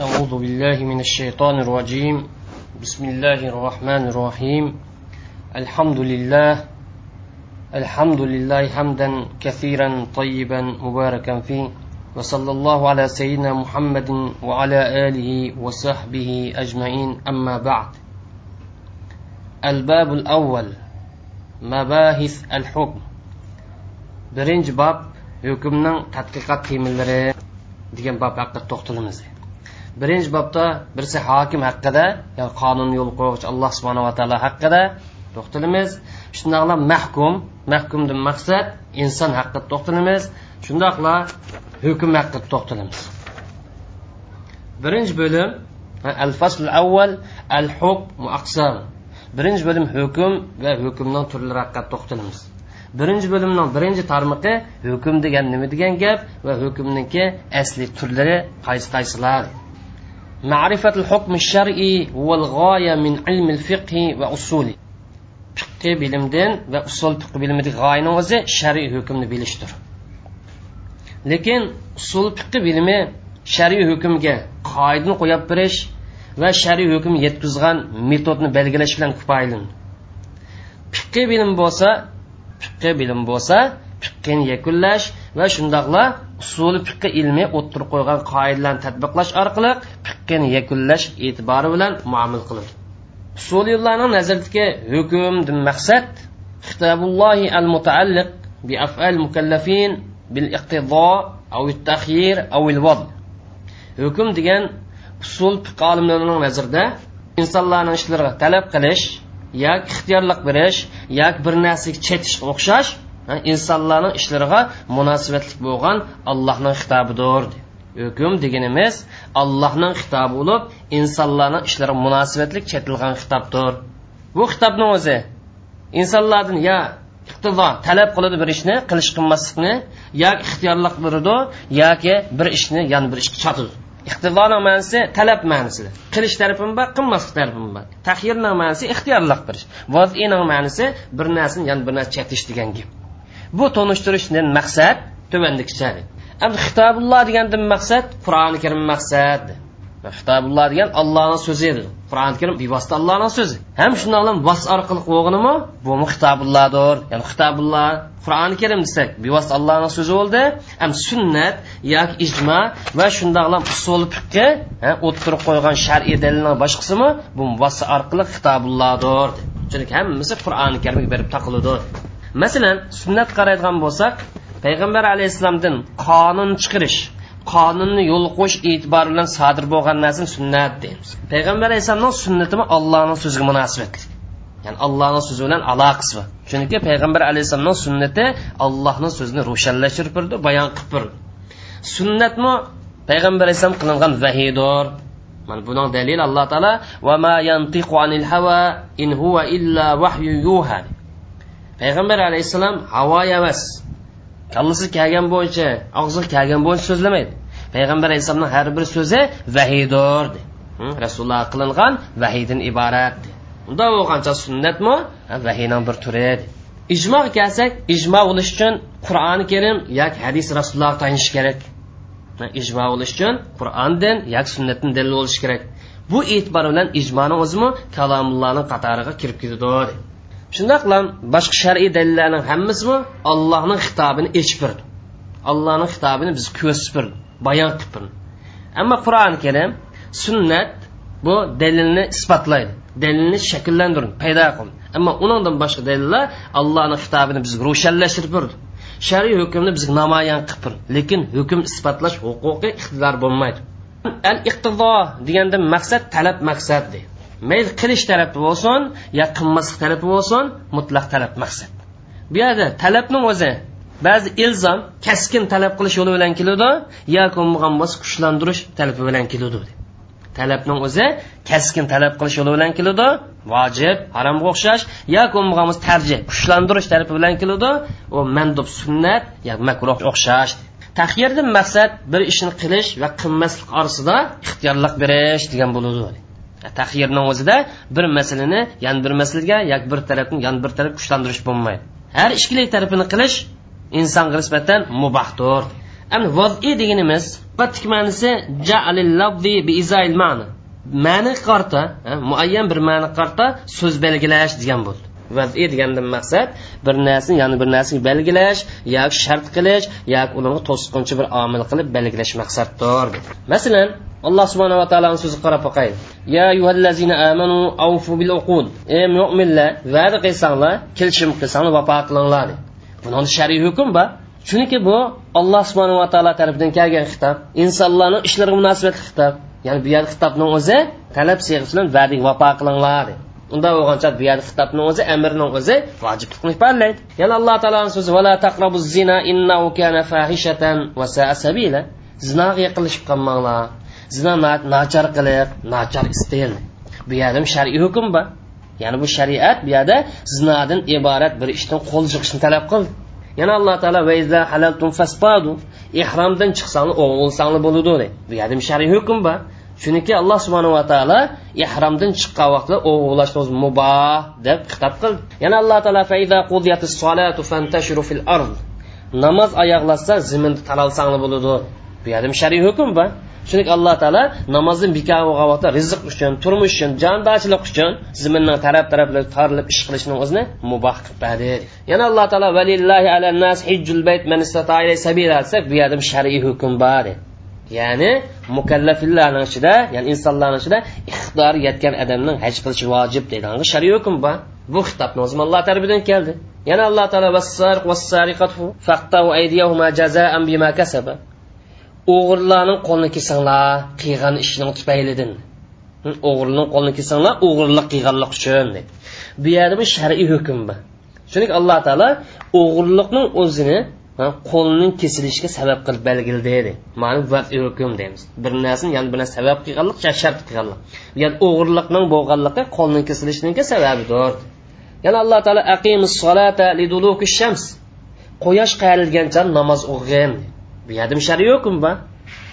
أعوذ بالله من الشيطان الرجيم. بسم الله الرحمن الرحيم. الحمد لله. الحمد لله حمدا كثيرا طيبا مباركا فيه. وصلى الله على سيدنا محمد وعلى آله وصحبه أجمعين. أما بعد. الباب الأول. مباحث الحكم. birinchi bob hukmning tadqiqot temillari degan bob haqida to'xtalamiz birinchi bobda birisi hokim haqida ya'ni qonun yo'l qo'yuvchi alloh subhanava taolo haqida to'xtalamiz. Shundoqla mahkum mahkumdan maqsad inson haqida to'xtalamiz. Shundoqla hukm haqida to'xtalamiz. Birinchi bo'lim al fasl avval al hukm aqsam birinchi bo'lim hukm va hukmning turlari haqida to'xtalamiz. Birinchi bo'limning birinchi tarmog'i hukm degan nima degan gap va hukmniki asli turlari qaysi qaysilar معرفة الحكم الشرعي هو الغاية من علم الفقه وأصوله fiqh bilimdan va usul fiqh bilimidagi g'oyani o'zi shar'iy hukmni bilishdir lekin usul fiqh bilimi shar'iy hukmga qoidani qo'yib berish va shar'iy hukm yetkazgan metodni belgilash bilan kifoyalanadi fiqh bilim bo'lsa fiqh bilim bo'lsa fiqhni yakunlash va shundoqla usul fiqh ilmi o'ttirib qo'ygan qoidalarni tadbiqlash orqali chiqqan yakunlash e'tibori bilan muomil qiladi usuliylarning nazardagi hukmdan maqsad xitobullohi al mutaalliq bi afal mukallafin bil iqtido av taxyir av ilvod hukm degan usul fiq olimlarining nazarida insonlarning ishlariga talab qilish yoki ixtiyorlik berish yoki bir narsaga chetish o'xshash insonlarning ishlariga munosabatli bo'lgan allohning xitobidir hukm deganimiz allohning xitobi bo'lib insonlarning ishlariga munosabatli chetilgan xitobdir. Bu xitobni o'zi insonlardan yo iqtido talab qiladi bir ishni qilish qilmaslikni yoki ixtiyorlik beradi yoki bir ishni yana bir ishga chotadi. Iqtidoni ma'nosi talab ma'nosi qilish tarafim bor qilmaslik tarafim bor. Tahirni ma'nosi ixtiyorlik berish vazini ma'nosi bir narsani yana bir narsa chatish degan gap. Bu tonishtirishdan maqsad tuvandikicha endi xitobulloh degandan maqsad qur'oni karim maqsad. Xitobulloh degan ollohni so'zi edi. Qur'oni karim bevosita allohni so'zi. Ham shundoq bilan vas orqali bo'lganimi bu xitobullohdir. Ya'ni xitobulloh qur'oni karim desak bevosita allohni so'zi bo'ldi. Ham sunnat yoki ijmo va shundoq bilan usul fiqi o'tirib qo'ygan shar'iy dalilni boshqasimi? Bu vas orqali xitobullohdir. Chunki hammasi qur'oni karimga berib taqiladi. Masalan sunnat qaraydigan bo'lsak payg'ambar alayhissalomdan qonun chiqarish qonunni yo'l qo'yish e'tibori bilan sodir bo'lgan narsani sunnat deymiz. Payg'ambar alayhissalomning sunnatimi allohning so'ziga munosabatli ya'ni allohning so'zi bilan aloqasi bor. Chunki payg'ambar alayhissalomning sunnati allohning so'zini ro'shanlashtirib turdi bayon qilib turdi sunnatmi payg'ambar alayhissalom qilingan vahiydir mana buning dalili alloh taolo va ma yantiqu anil hava in huwa illa vahyu yuha. Payg'ambar alayhissalom havo emas. Kallasi kelgan bo'yicha og'zi kelgan bo'yicha so'zlamaydi. Payg'ambar alayhissalomning har bir so'zi vahiydir rasululloh qilingan vahiydan iborat unda bo'lgancha sunnatmi? Vahiyning bir turi ijmo kelsak ijmo bo'lish uchun qur'oni karim yoki hadis rasululloh tanish kerak. Ijmo bo'lish uchun qur'ondan yoki sunnatdan dalil bo'lishi kerak. Bu e'tibor bilan ijmoni o'zimi kalomullohni qatoriga kirib ketadi shundoq bilan boshqa shar'iy dalillarning hammasimi allohning xitobini echib allohning xitobini biz ko'rsatib bayon qilib ammo qur'oni karim sunnat bu dalilni isbotlaydi dalilni shakllantirdi paydo qildi. Ammo undan boshqa dalillar allohni xitobini bizga ro'shanlashtirib birdi shar'iy hukmni bizga namoyon qilib lekin hukm isbotlash huquqiy iqtidor bo'lmaydi. Al iqtido deganda maqsad talab maqsad deydi. Mayli qilish tarafi bo'lsin yo qilmaslik tarafi bo'lsin mutlaq talab maqsad. Bu yerda talabni o'zi ba'zi ilzom kaskin talab qilish yo'li bilan keladi yoki bo'lgan bo'lsa kuchlantirish talabi bilan keladi. Talabning o'zi kaskin talab qilish yo'li bilan keladi vojib haromga o'xshash yoki bo'lmagan bo'lsa tarjih kuchlantirish tarafi bilan keladi u mandub sunnat yoki makruh o'xshash. Tahyirdan maqsad bir ishni qilish va qilmaslik orasida ixtiyorlik berish degan bo'ladi. Tahyirning o'zida bir masalani yan bir masalaga yoki bir tarafni yan bir taraf kuchlantirish bo'lmaydi. Har ikkala tarafini qilish insonga nisbatan mubahdir endi vazi deganimiz fatik ma'nisi ja'alil lafzi bi izail ma'ni. Ma'ni qarta muayyan bir ma'ni qarta so'z belgilash degan bo'ldi. Vaziy degandan maqsad bir narsani ya'ni bir narsani belgilash yoki shart qilish yoki ularga to'sqinchi bir omil qilib belgilash maqsaddir. Masalan alloh subhanava taoloni so'zi qarab boqaylik. Ya yuhallazina amanu avfu bil uqud. Ey mo'minlar va'da qilsanglar kelishim qilsanglar vafo qilinglar buni shariy hukm bor. Chunki bu alloh subhanava taolo tarafidan kelgan xitob insonlarni ishlariga munosabatli xitob ya'ni bu yerda xitobni o'zi talab siyg'isi bilan va'daga vafo qilinglar unda bo'lgancha bu yerda xitobni o'zi amirning o'zi vojiblikni ifodalaydi yana alloh taoloni so'zi vala taqrabu zina innahu kana fahishatan va sa'a sabila. Zinoga yaqinlashib qolmanglar. Zino nachar qiliq nachar istil bu yerda shar'iy hukm bor. Ya'ni bu shariat bu yerda zinodan iborat bir ishdan qo'l chiqishni talab qildi. Yana alloh taolo vaiza halaltum faspadu ihromdan chiqsanglar o'g'il bo'lsanglar bo'ladi bu yerda shar'iy hukm bor. Chunki alloh subhanava taolo ihromdan chiqqan vaqtda o'g'irlashni o'zi muboh deb xitob qildi. Yana alloh taolo namoz oyoqlashsa ziminda taralsanglar bo'ladi. Bu yerda shariy hukm bor. Chunki alloh taolo namozni bekor bo'lgan vaqtda rizq uchun turmush uchun jondochilik uchun ziminni taraf taraflari torilib ish qilishni o'zini muboh qilibadi yana alloh taolo valillahi alannas hijjul bayt man sabila desak bu yerda shar'iy hukm bor. Ya'ni mukallafillarning ichida ya'ni insonlarning ichida iqtidori yetgan odamning haj qilishi vojib deydigan shariy hukm bor. Bu xitobni o'zi alloh tarafidan keldi. Yana alloh taolo o'g'irlarning qo'lini kesinglar qilgan ishining tufaylidan o'g'irlarning qo'lini kesinglar o'g'irlik qilganlik uchun bu yerda shar'iy hukm bor. Chunki alloh taolo o'g'irlikning o'zini qo'lning kesilishiga sabab qilib belgildi dedi ma'lum hukm deymiz. Bir narsani yana bir narsa sabab qilganlik shart qilganlik. Ya'ni o'g'irlikning bo'lganligi qo'lning kesilishiniki sababidir. Yana alloh taolo aqimus solata liduluki shams. Quyosh qayrilgancha namoz o'qigin bu yerda shari yo'qmi ba?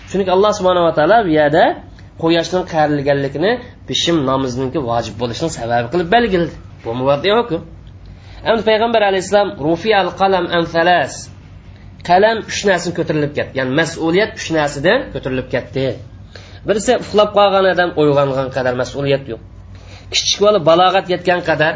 chunki alloh subhanava taolo bu yerda quyoshning qayrilganligini bishim namozniki vojib bo'lishini sababi qilib belgildi bu muvaddiy hukm endi payg'ambar alayhissalom rufi al qalam an thalas. Qalam uch narsa ko'tarilib ketdi. Ya'ni mas'uliyat uch narsadan ko'tarilib ketdi. Birisi uxlab qolgan odam uyg'ongan qadar mas'uliyat yo'q. Kichik bola balog'at yetgan qadar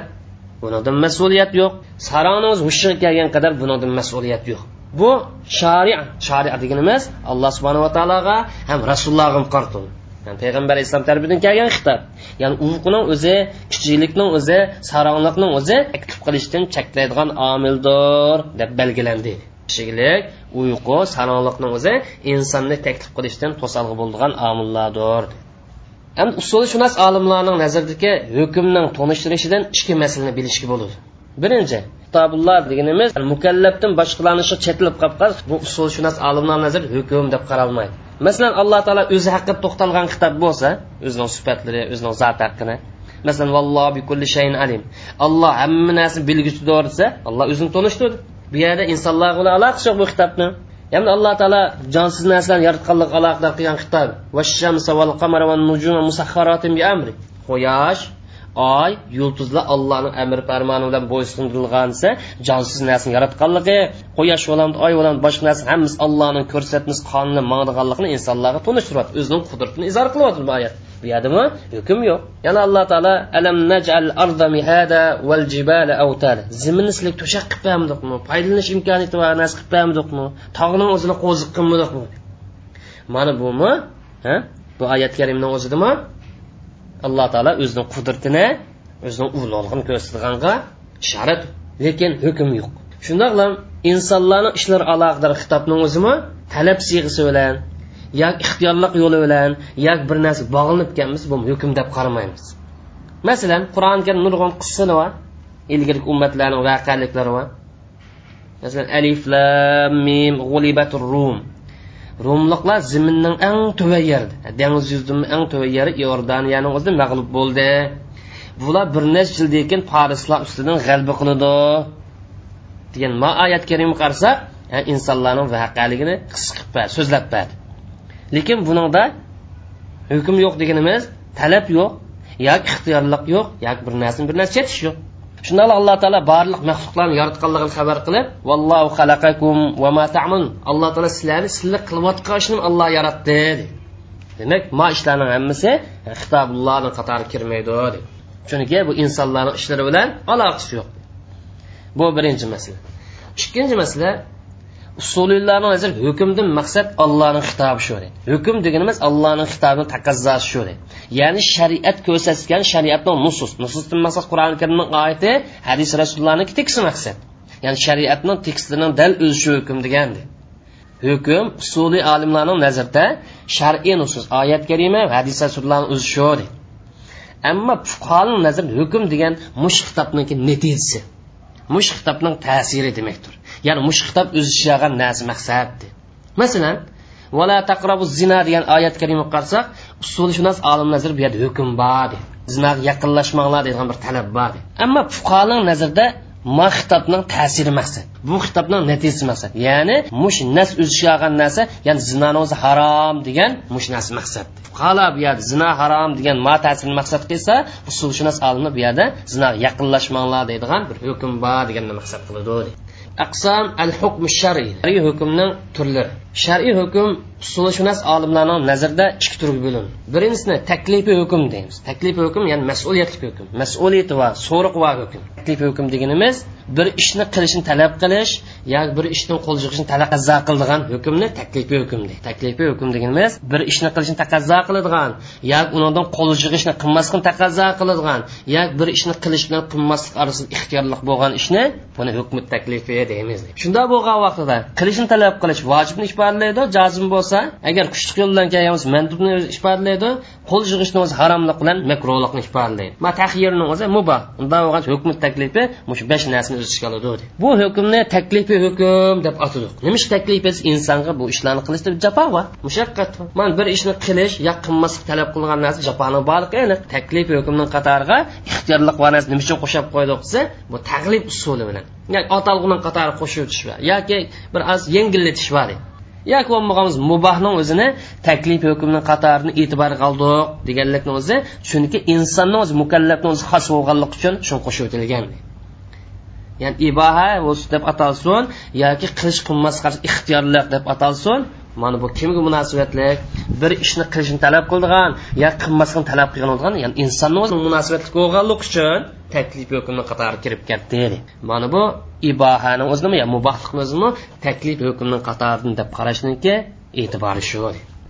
bundan mas'uliyat yo'q. Saroniz hushiga kelgan qadar bundan mas'uliyat yo'q. Bu shari shari deganimiz alloh subhanava taologa ham rasulullohga qarti yani payg'ambar alayhissalom tarbiyadan kelgan xitob ya'ni uyquning o'zi kichiklikning o'zi saronlikning o'zi taklif qilishdan cheklaydigan omildir deb belgilandi. Kichiklik uyqu saronlikni o'zi insonni taklif qilishdan to'salg'i bo'lgan omillardir. Endi usulshunos olimlarning nazaridagi hukmning tonishtirishidan ikki masalani bilishga bo'ladi birinchi kitobulloh deganimiz mukallabdan boshqalarni shu chetilib qolib qolib bu usulshunos olimlar nazar hukm deb qaralmaydi. Masalan alloh taolo o'zi haqida to'xtalgan kitob bo'lsa o'zining sifatlari o'zining zot haqini masalan vallohu bi kulli shayin alim alloh hamma narsani bilguchidir desa alloh o'zini tanishtirdi bu yerda insonlar bilan aloqasi yo'q bu kitobni. Endi alloh taolo jonsiz narsalarni yaratganlik aloqador qilgan kitob quyosh oy yulduzlar allohning amr farmoni bilan bo'ysundirilgan desa jonsiz narsani yaratganligi quyosh bilan oy bilan boshqa narsa hammasi allohning ko'rsatmasi qonuni mangdiganligini insonlarga tunishtiryapti o'zining qudratini izhor qilyapti bu oyat. Bu yerdami hukm yo'q. Yana alloh taolo alam najal arda mihada val jibala avtala zimini sizlar to'shak qilib qo'yamdikmi foydalanish imkoniyati bor narsa qilib qo'yamdikmi tog'ni o'zini qo'ziq qilmadikmi mana bumi bu oyat karimni o'zidami alloh taolo o'zini qudratini o'zini ulug'lig'ini ko'rsatganga ishorat. Lekin hukm yo'q. Shundoq ham insonlarni ishlari aloqador xitobning o'zimi talab siyg'isi bilan yoki ixtiyorlik yo'li bilan yoki bir narsa bog'linib kelmiz bu hukm deb qaramaymiz. Masalan qur'oni karim nurg'un qissani bor ilgari ummatlarni voqealiklari bor. Masalan alif lam mim g'ulibatur rum. Rumliqlar ziminning eng tuva yerida dengiz yuzini eng tuva yeri iordaniyani o'zida mag'lub bo'ldi. Bular bir necha yildan keyin farislar ustidan g'alba qiladi. Degan ma oyat karimga qarasak insonlarning voqeligini his qilib so'zlab berdi lekin buningda hukm yo'q deganimiz talab yo'q yoki ixtiyorlik yo'q yoki bir narsani bir narsa chetish yo'q. Shunda alloh taolo barliq maxluqlarni yaratganligini xabar qilib vallohu xalaqakum va ma ta'mun alloh taolo sizlarni sizlar qilayotgan ishni alloh yaratdi demak ma ishlarning hammasi xitobullohni qatori kirmaydi chunki bu insonlarning ishlari bilan aloqasi yo'q. Bu birinchi masala. Ikkinchi masala usuliylarni hozir hukmdan maqsad allohning xitobi shu hukm deganimiz allohning xitobini taqazzosi shu ya'ni shariat ko'rsatgan shariatning nusus. Nususdan maqsad qur'oni karimning oyati hadis rasulullohniki teksti maqsad. Ya'ni shariatning tekstining dal o'zi shu hukm degandi. Hukm usuliy olimlarning nazarida shar'iy nusus oyat karima va hadis rasulullohni o'zi shu ammo fuqaroning nazarida hukm degan mush kitobniki natijasi mush kitobning ta'siri demakdir. Ya'ni mushxitab kitob o'zi ishlagan narsa maqsad masalan vala taqrabu zina degan oyat karimga qarasak usulshunos olim nazar bu yerda hukm bor zinoga yaqinlashmanglar degan bir talab bor ammo fuqaroning nazarida ma xitobning ta'siri maqsad bu xitobning natijasi maqsad. Ya'ni mush nas o'zishagan narsa ya'ni zinoni o'zi harom degan mush nas maqsad. Fuqaro bu yerda zina harom degan ma ta'sirini maqsad qilsa usulshunos olimlar bu yerda zinaga yaqinlashmanglar deydigan bir hukm bor deganni maqsad qiladi aqsam al hukm shar'iy shar'iy hukmning turlari shar'iy hukm usulishunos olimlarning nazarida ikki turga bo'linadi birinchisini taklifiy hukm deymiz. Taklifiy hukm ya'ni mas'uliyatli hukm. Mas'uliyati va so'riq va hukm. Taklifiy hukm deganimiz bir ishni qilishni talab qilish yoki bir ishni qo'l yig'ishni taqozo qiladigan hukmni taklifiy hukm deydi. Taklifiy hukm deganimiz bir ishni qilishni taqozo qiladigan yoki undan qo'l chiqishni qilmaslikni taqozo qiladigan yoki bir ishni qilish bilan qilmaslik orasida ixtiyorlik bo'lgan ishni buni hukmi taklifi deymiz shunday bo'lgan vaqtida qilishni talab qilish vojibni ifodalaydi jozim bo'lsa agar kuchli yo'l bilan bo'lsa mandubni ifodalaydi qo'l yig'ishni o'zi haromlik bilan makruhlikni ifodalaydi ma tahirni o'zi muboh. Unda bo'lgan hukm taklifi mushu besh narsani o'z ichiga oladi bu hukmni taklifi hukm deb atadik nima taklif insonga bu ishlarni qilishda jafo va mushaqqat. Man bir ishni qilish yo qilmaslik talab qilingan narsa jafoni borligi aniq. Taklif hukmning qatoriga ixtiyorlik va narsa nima uchun qo'shib qo'ydik desa bu taglib usuli bilan. Yoki atalg'uning qatori qo'shib o'tish yoki bir oz yengillatish bor. Yoki bo'lmag'animiz mubohning o'zini taklif hukmni qatorini e'tiborga oldik deganlikni o'zi chunki insonni o'zi mukallafni o'zi xos bo'lganligi uchun shuni qo'shib o'tilgan. Ya'ni iboha deb atalsin yoki qilish qilmasga ixtiyorliq deb atalsin mana bu kimga munosabatli bir ishni qilishni talab qildigan yo qilmaslikni talab qilgan bo'lgan ya'ni insonni o'zi munosabatli bo'lganlik uchun taklif hukmni qatori kirib ketdi mana bu ibohani o'zimi yo mubohlikni o'zimi taklif hukmni qatoridan deb qarashniki e'tibori shu.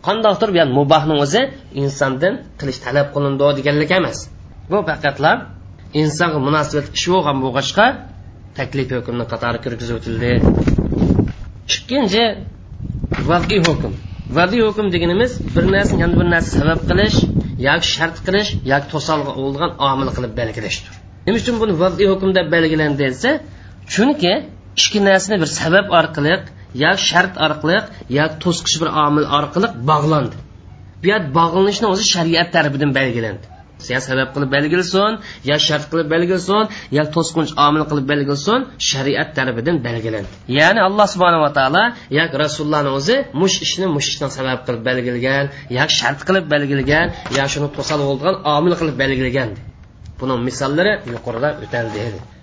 Qandoqdir ya'ni mubahni o'zi insondan qilish talab qilindi deganlik emas. Bu faqatlar insonga munosabat ish bo'lgan bo'lg'achqa taklif hukmni qatori kirgizib o'tildi. Ikkinchi vadiy hukm. Vadiy hukm deganimiz bir narsani yana bir narsa sabab qilish yoki shart qilish yoki to'salg'i bo'lgan omil qilib belgilashdir. Nima uchun buni vadiy hukm deb belgilandi desa chunki ikki narsani bir sabab orqali yoki shart orqali yoki to'sqich bir omil orqali bog'landi. Bu yer bog'lanishni o'zi shariat tarafidan belgilandi. Ya sabab qilib belgilsin yo shart qilib belgilsin yo to'sqinch omil qilib belgilsin shariat tarafidan belgilandi ya'ni alloh subhanava taolo yoki rasulullohni o'zi mush ishni mush ishni sabab qilib belgilgan yo shart qilib belgilgan yo shuni to'sal bo'lgan omil qilib belgilagan buni misollari yuqorida o'taldi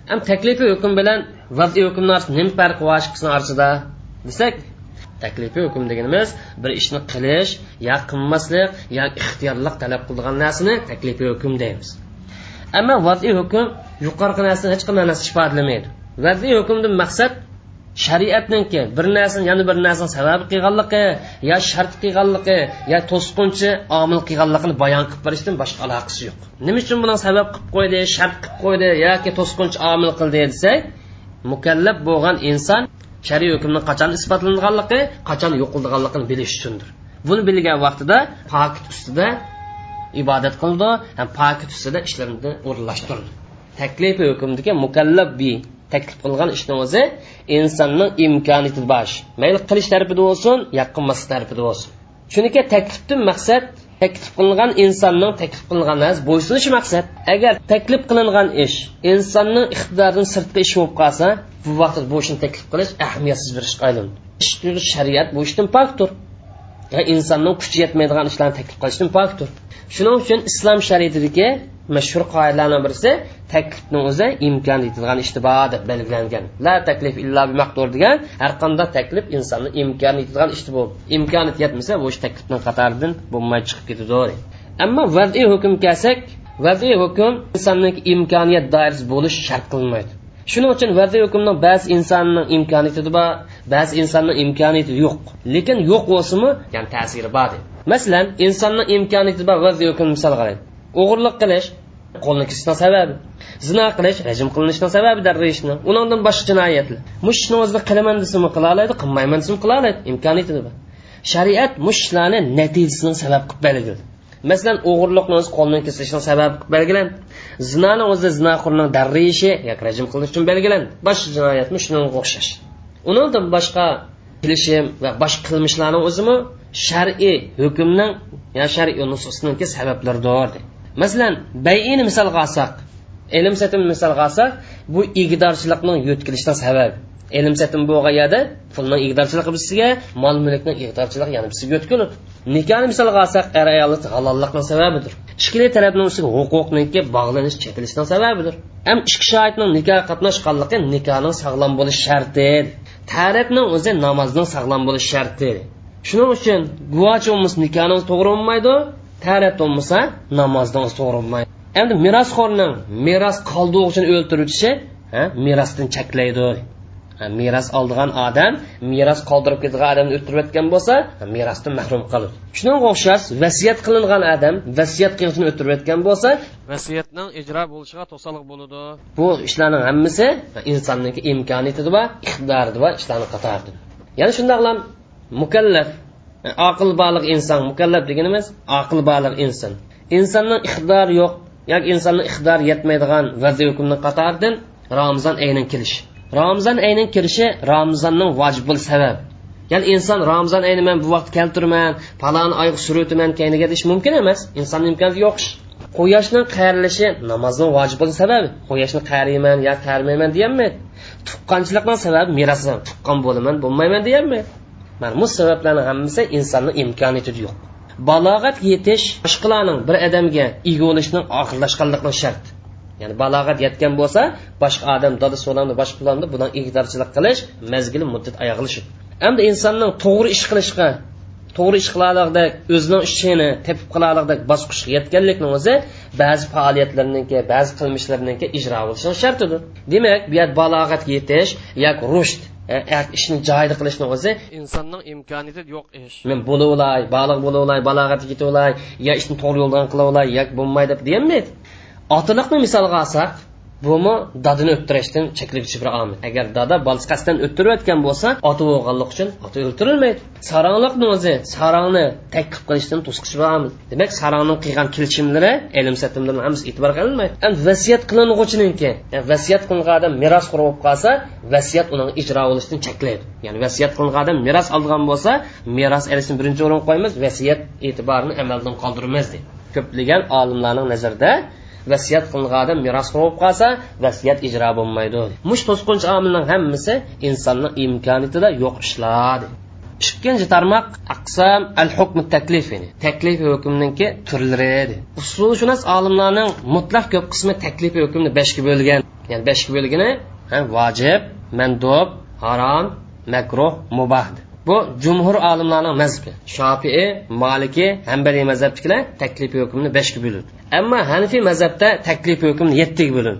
ham taklifiy hukm bilan vaziy hukmni nima farqi bor orasida desak taklifiy hukm deganimiz bir ishni qilish yo qilmaslik yo ixtiyorlik talab qiladigan narsani taklifiy hukm deymiz ammo vaziy hukm yuqorqi narsani hech qanday narsa ifodalamaydi. Vaziy hukmdan maqsad shariatniki bir narsani yana bir narsani sababi qilganligi yo shart qilganligi yo to'sqinchi omil qilganligini bayon qilib berishdan boshqa aloqasi yo'q. Nima uchun buni sabab qilib qo'ydi shart qilib qo'ydi yoki to'sqinchi omil qildi desak mukallaf bo'lgan inson shariy hukmni qachon isbotlanganligi qachon yo'qilganligini bilish uchundir. Buni bilgan vaqtida pokit ustida ibodat qildi ham pokit ustida ishlarini o'rinlashtirdi. Taklifi hukmdagi mukallab bi taklif qilgan ishni o'zi insonning imkoniyati bosh mayli qilish tarafida bo'lsin yo tarafida bo'lsin chunki taklifdan maqsad taklif qilingan insonning taklif qilingan narsa bo'ysunishi maqsad. Agar taklif qilingan ish insonning iqtidoridan sirtqi ish bo'lib qolsa bu vaqtda bu ishni taklif qilish ahamiyatsiz bir ishga aylandi ish shariat bu ishdan pokdir. Insonning kuchi yetmaydigan ishlarni taklif qilishdan pokdir. Shuning uchun islom shariatidagi mashhur qoidalardan birisi taklifni o'zi imkon etadigan ishni bor deb belgilangan. La taklif illa bi maqdur degan har qanday taklif insonni imkon etadigan ishni bo'ldi imkoniyat yetmasa bu ish taklifni qatoridan bo'lmay chiqib ketadi ammo vaziy hukm kelsak vaziy hukm insonning imkoniyat doirasi bo'lish shart qilinmaydi. Shuning uchun vaziy hukmni ba'zi insonning imkoniyati bor ba'zi insonning imkoniyati yo'q. Lekin yo'q bo'lsimi ya'ni ta'siri bor masalan insonning imkoniyati bor vaziy hukm misol qaraydi o'g'irlik qilish qo'lni kesishni sababi. Zino qilish rajm qilinishni sababi darrayishni undan boshqa jinoyatlar mushni o'zini qilaman desimi qila oladi qilmayman desimi qila oladi imkoniyati bor shariat mushlarni natijasini sabab qilib belgiladi. Masalan o'g'irlikni o'zi qo'lni kesishni sababi qilib belgilandi. Zinoni o'zida zinoxo'rni darrayishi yoki rajm qilinish uchun belgilandi. Boshqa jinoyatmi shunga o'xshash. Undan boshqa kelishim va boshqa qilmishlarni o'zimi shar'iy hukmning yo shar'iy nususniki sabablardir masalan bayini misolga olsak ilm satim misolga olsak bu igdorchilikning yo'tkilishdan sababi. Ilm satim bo'lgan yerda pulni igdorchiligi bizga mol mulkni igdorchiligi yana sizga yo'tkiladi nikohni misolga olsak er ayolni halollikning sababidir. Ikkili tarafning ustiga huquqniki bog'lanish chekilishning sababidir. Ham ikki shoidning nikoh qatnashganligi nikohning sog'lom bo'lish sharti. Tarifning o'zi namozning sog'lom bo'lish sharti. Shuning uchun guvoch bo'lmasa nikohingiz to'g'ri bo'lmaydi tarif bo'lmasa namozning to'g'ri bo'lmaydi. Endi merosxo'rning meros qoldig'i uchun o'ltirilishi merosdan cheklaydi. Meros oldigan odam meros qoldirib ketgan odamni o'ttirayotgan bo'lsa merosdan mahrum qiladi shunga o'xshash vasiyat qilingan odam vasiyat qilishni o'ttirayotgan bo'lsa vasiyatning ijro bo'lishiga to'sqinlik bo'ladi bu ishlarning hammasi insonniki imkoniyati va iqtidori va ishlarni qatoridir. Ya'ni shundoqlam mukallaf aql baliq inson mukallaf deganimiz aql baliq inson. Insonning iqtidori yo'q yoki insonning iqtidori yetmaydigan vaziy hukmni qatoridan ramzon aynan kelish ramzon ayining kirishi ramzonning vojibul sabab. Ya'ni inson ramzon ayni man bu vaqt keltirman palon oy surutiman kayniga deyish mumkin emas. Insonni imkoniyati yo'q quyoshning qayrilishi namozning vojibul sababi. Quyoshni qariyman yo qarimayman deyolmaydi tuqqanchilikning sababi meros tuqqan bo'laman bo'lmayman deyolmaydi mana bu sabablarni hammasi insonni imkoniyatida yo'q. Balog'at yetish boshqalarning bir odamga ega bo'lishning oxirlashganligi shart. Ya'ni balog'at yetgan bo'lsa boshqa odam dada so'lamni boshqalarni bundan igdorchilik qilish mazgili muddat oyoqlashib endi insonning to'g'ri ish qilishga to'g'ri ish qilaligidek o'zining ishini tepib qilaligidek bosqichga yetganlikni o'zi ba'zi faoliyatlarniki ba'zi qilmishlarniki ijro bo'lishi shartidir. Demak bu yer balog'atga yetish yoki rushd ishni joyida qilishni o'zi insonning imkoniyati yo'q ish. Men bo'laolay baliq bo'laolay balog'atga yetaolay yo ishni to'g'ri yo'ldan qilaolay yoki bo'lmaydi deb deyolmaydi otiliqni misolga olsak bumi dadini o'ttirishdan cheklovchi bir omil. Agar dada bolasi qasddan o'ttirayotgan bo'lsa oti bo'lganlik uchun ota o'ltirilmaydi saronliqni o'zi sarongni taklif qilishdan to'sqichi bir omil. Demak sarongni qilgan kelishimlari ilm satimlarni hammasi e'tibor qilinmaydi. Endi vasiyat qiling'uvchiniki vasiyat qilingan odam meros qurib bo'lib qolsa vasiyat uning ijro bo'lishdan cheklaydi. Ya'ni vasiyat qilingan odam meros olgan bo'lsa meros ilishni birinchi o'ringa qo'yamiz vasiyat e'tiborini amaldan qoldirmaymiz deydi ko'plagan olimlarning nazarida vasiyat qilingan odam meros qilib qolsa vasiyat ijro bo'lmaydi. Mush to'sqinchi omilning hammasi insonning imkoniyatida yo'q ishlar ikkinchi tarmoq aqsam al hukm taklif taklif hukmniki turlari usulshunos olimlarning mutlaq ko'p qismi taklif hukmni beshga bo'lgan. Ya'ni beshga bo'lgani vojib mandub harom makruh mubah bu jumhur olimlarning mazhabi shofiy maliki hambaliy mazhabnikilar taklif hukmni beshga bo'ladi ammo hanifiy mazhabda taklif hukmni yettiga bo'lin.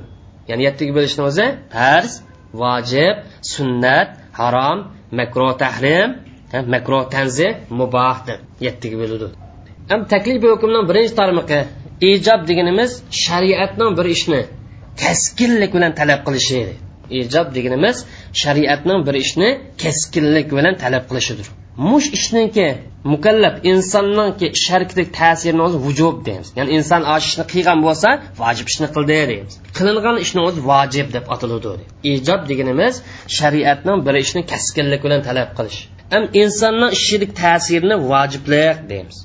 Ya'ni yettiga bo'lishni o'zi farz vojib sunnat harom makro tahrim makro tanzi muboh deb yettiga bo'ladi ham taklif hukmning birinchi tarmiqi ijob deganimiz shariatning bir ishni keskinlik bilan talab qilishi ijob deganimiz shariatning bir ishni keskinlik bilan talab qilishidir. Mush ishniki mukallaf insonniki ish harakatiga ta'sirini o'zi vujub deymiz. Ya'ni inson osh ishni qilgan bo'lsa vojib ishni qildi deymiz. Qilingan ishni o'zi vojib deb ataladi ijob deganimiz shariatning bir ishni kaskinlik bilan talab qilish. Ham insonning ishilik ta'sirini vojiblik deymiz.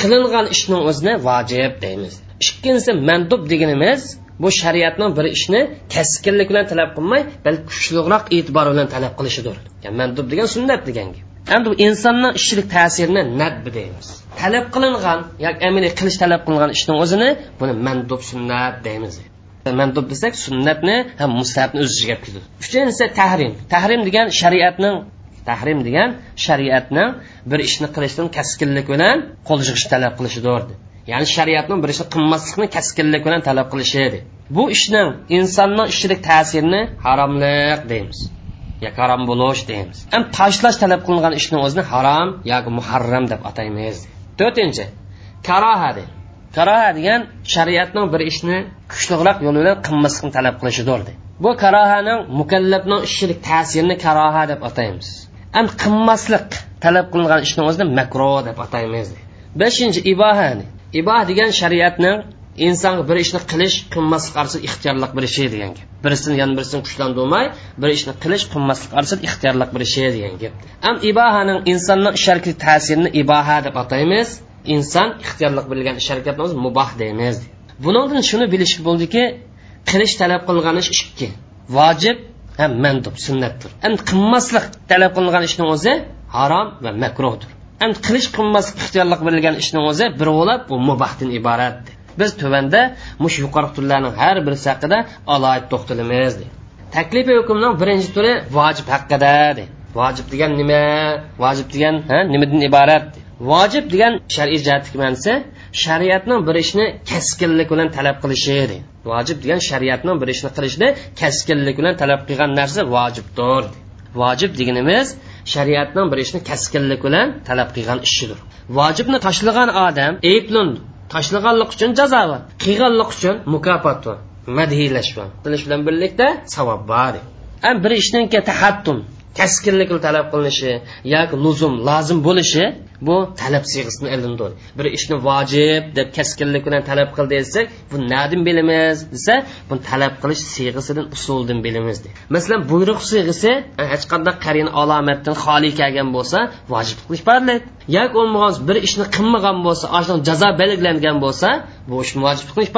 Qilingan ishni o'zini vojib deymiz. Ikkinchisi mandub deganimiz bu shariatning bir ishni kaskinlik bilan talab qilmay balki kuchliroq e'tibor bilan talab qilishidir. Yani mandub degan sunnat degan gap endi bu insonning ishilik ta'sirini nadbi deymiz. Talab qilingan yoki amaliy qilish talab qilingan ishning o'zini buni mandub sunnat deymiz. Mandub desak sunnatni ham mustabni o'z ichiga olib uchinchisi tahrim. Tahrim degan shariatning tahrim degan shariatni bir ishni qilishdan kaskinlik bilan qo'l yig'ish talab qilishidir. Ya'ni shariatning bir ishni qilmaslikni kaskinlik bilan talab qilishi bu ishning insonning ishilik ta'sirini haromlik deymiz. Yoki harom bo'lish deymiz. Ham tashlash talab qilingan ishni o'zini harom yoki muharram deb ataymiz. To'rtinchi karoha deydi karoha degan shariatning bir ishni kuchliroq yo'l bilan qilmaslikni talab qilishidir bu karohaning mukallafning ishilik ta'sirini karoha deb ataymiz. Am qilmaslik talab qilingan ishni o'zini makro deb ataymiz. Beshinchi iboha iboha degan shariatning inson bir ishni qilish qilmaslik orasida ixtiyorlik bir degan gap. Birisini yana birisini kuchlantirmay bir ishni qilish qilmaslik orasida ixtiyorlik bir degan gap. Am ibohaning insonni ish ta'sirini iboha deb ataymiz. Inson ixtiyorlik bilgan ish harakatni o'zi muboh deymiz. Bundan shuni bilish bo'ldiki qilish talab qilingan ish ikki. Vojib ham mandub sunnatdir. Endi qilmaslik talab qilingan ishning o'zi harom va makruhdir. Endi qilish qilmaslik ixtiyorlik berilgan ishning o'zi bir bo'lib bu mubahdan iborat biz tuvanda mush yuqori turlarning har birisi haqida aloyid to'xtalamiz taklifi hukmning birinchi turi vojib haqida vojib degan nima? Vojib degan nimadan iborat vojib degan shar'iy jihatdagi ma'nisi shariatning bir ishni kaskinlik bilan talab qilishi edi vojib degan shariatning bir ishni qilishni kaskinlik bilan talab qilgan narsa vojibdir vojib deganimiz shariatning bir ishni kaskinlik bilan talab qilgan ishidir. Vojibni tashlagan odam ayblundi tashlaganlik uchun jazo bor. Qilganlik uchun mukofot bor. Madhiylash bor qilish bilan birlikda savob bor. Bir ishniki tahattum kaskinlikni talab qilinishi yoki luzum lozim bo'lishi bu talab siyg'isini ilindi bir ishni vojib deb kaskinlik bilan talab qil desak bu nadan bilamiz desa buni talab qilish siyg'isidan usuldan bilamiz masalan buyruq siyg'isi hech qanday qarin alomatdan xoli kelgan bo'lsa vojib qilish barlaydi yoki bo'lmagan bir ishni qilmagan bo'lsa jazo belgilangan bo'lsa bu ishni vojib qilish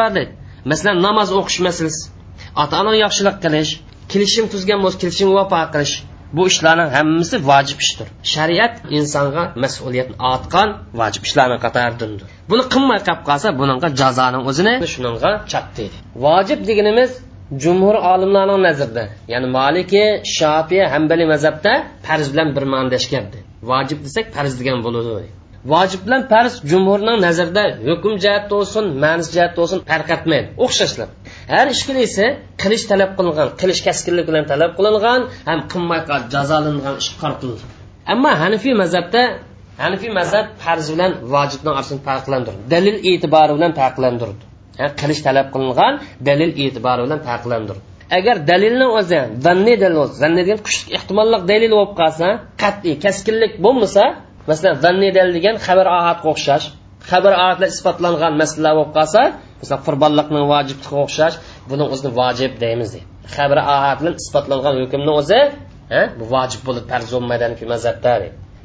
masalan namoz o'qish masalasi. Ota ona yaxshilik qilish kelishim tuzgan bo'lsa kelishimga vafo qilish. Bu ishlarning hammasi vojib ishdir. Shariat insonga mas'uliyatni ortgan vojib ishlarni qatoridandir. Buni qilmay qolib qolsa bunaqa jazoni o'zini shunga chap deydi vojib deganimiz jumhur olimlarning nazarida ya'ni maliki shofiy hambali mazhabda farz bilan bir ma'nodashgan vojib desak farz degan bo'ladi vojib bilan farz jumhurning nazarida hukm jihati bo'lsin ma'nis jihati bo'lsin farq etmaydi o'xshashlar. Har ishkilisi qilish talab qilingan qilish kaskinlik bilan talab qilingan ham qilmay jazolangan ish qartildi ammo hanifiy mazhabda hanifiy mazhab farz bilan vojibni orasini farqlantirdi. Dalil e'tibori bilan farqlantirdi. Qilish talab qilingan dalil e'tibori bilan farqlantirdi. Agar dalilni o'zi zanniy dalil zanniy degan kuchli ehtimollik dalil bo'lib qolsa qat'iy kaskinlik bo'lmasa masalan zanniy degan xabar ohatga o'xshash xabar ohatlar isbotlangan masalalar bo'lib qolsa masalan qurbonliqni vojibga o'xshash buni o'zini vojib deymiz deydi xabar ahad bilan isbotlangan hukmni o'zi bu vojib bo'lib farz bo'lmaydi mazhabda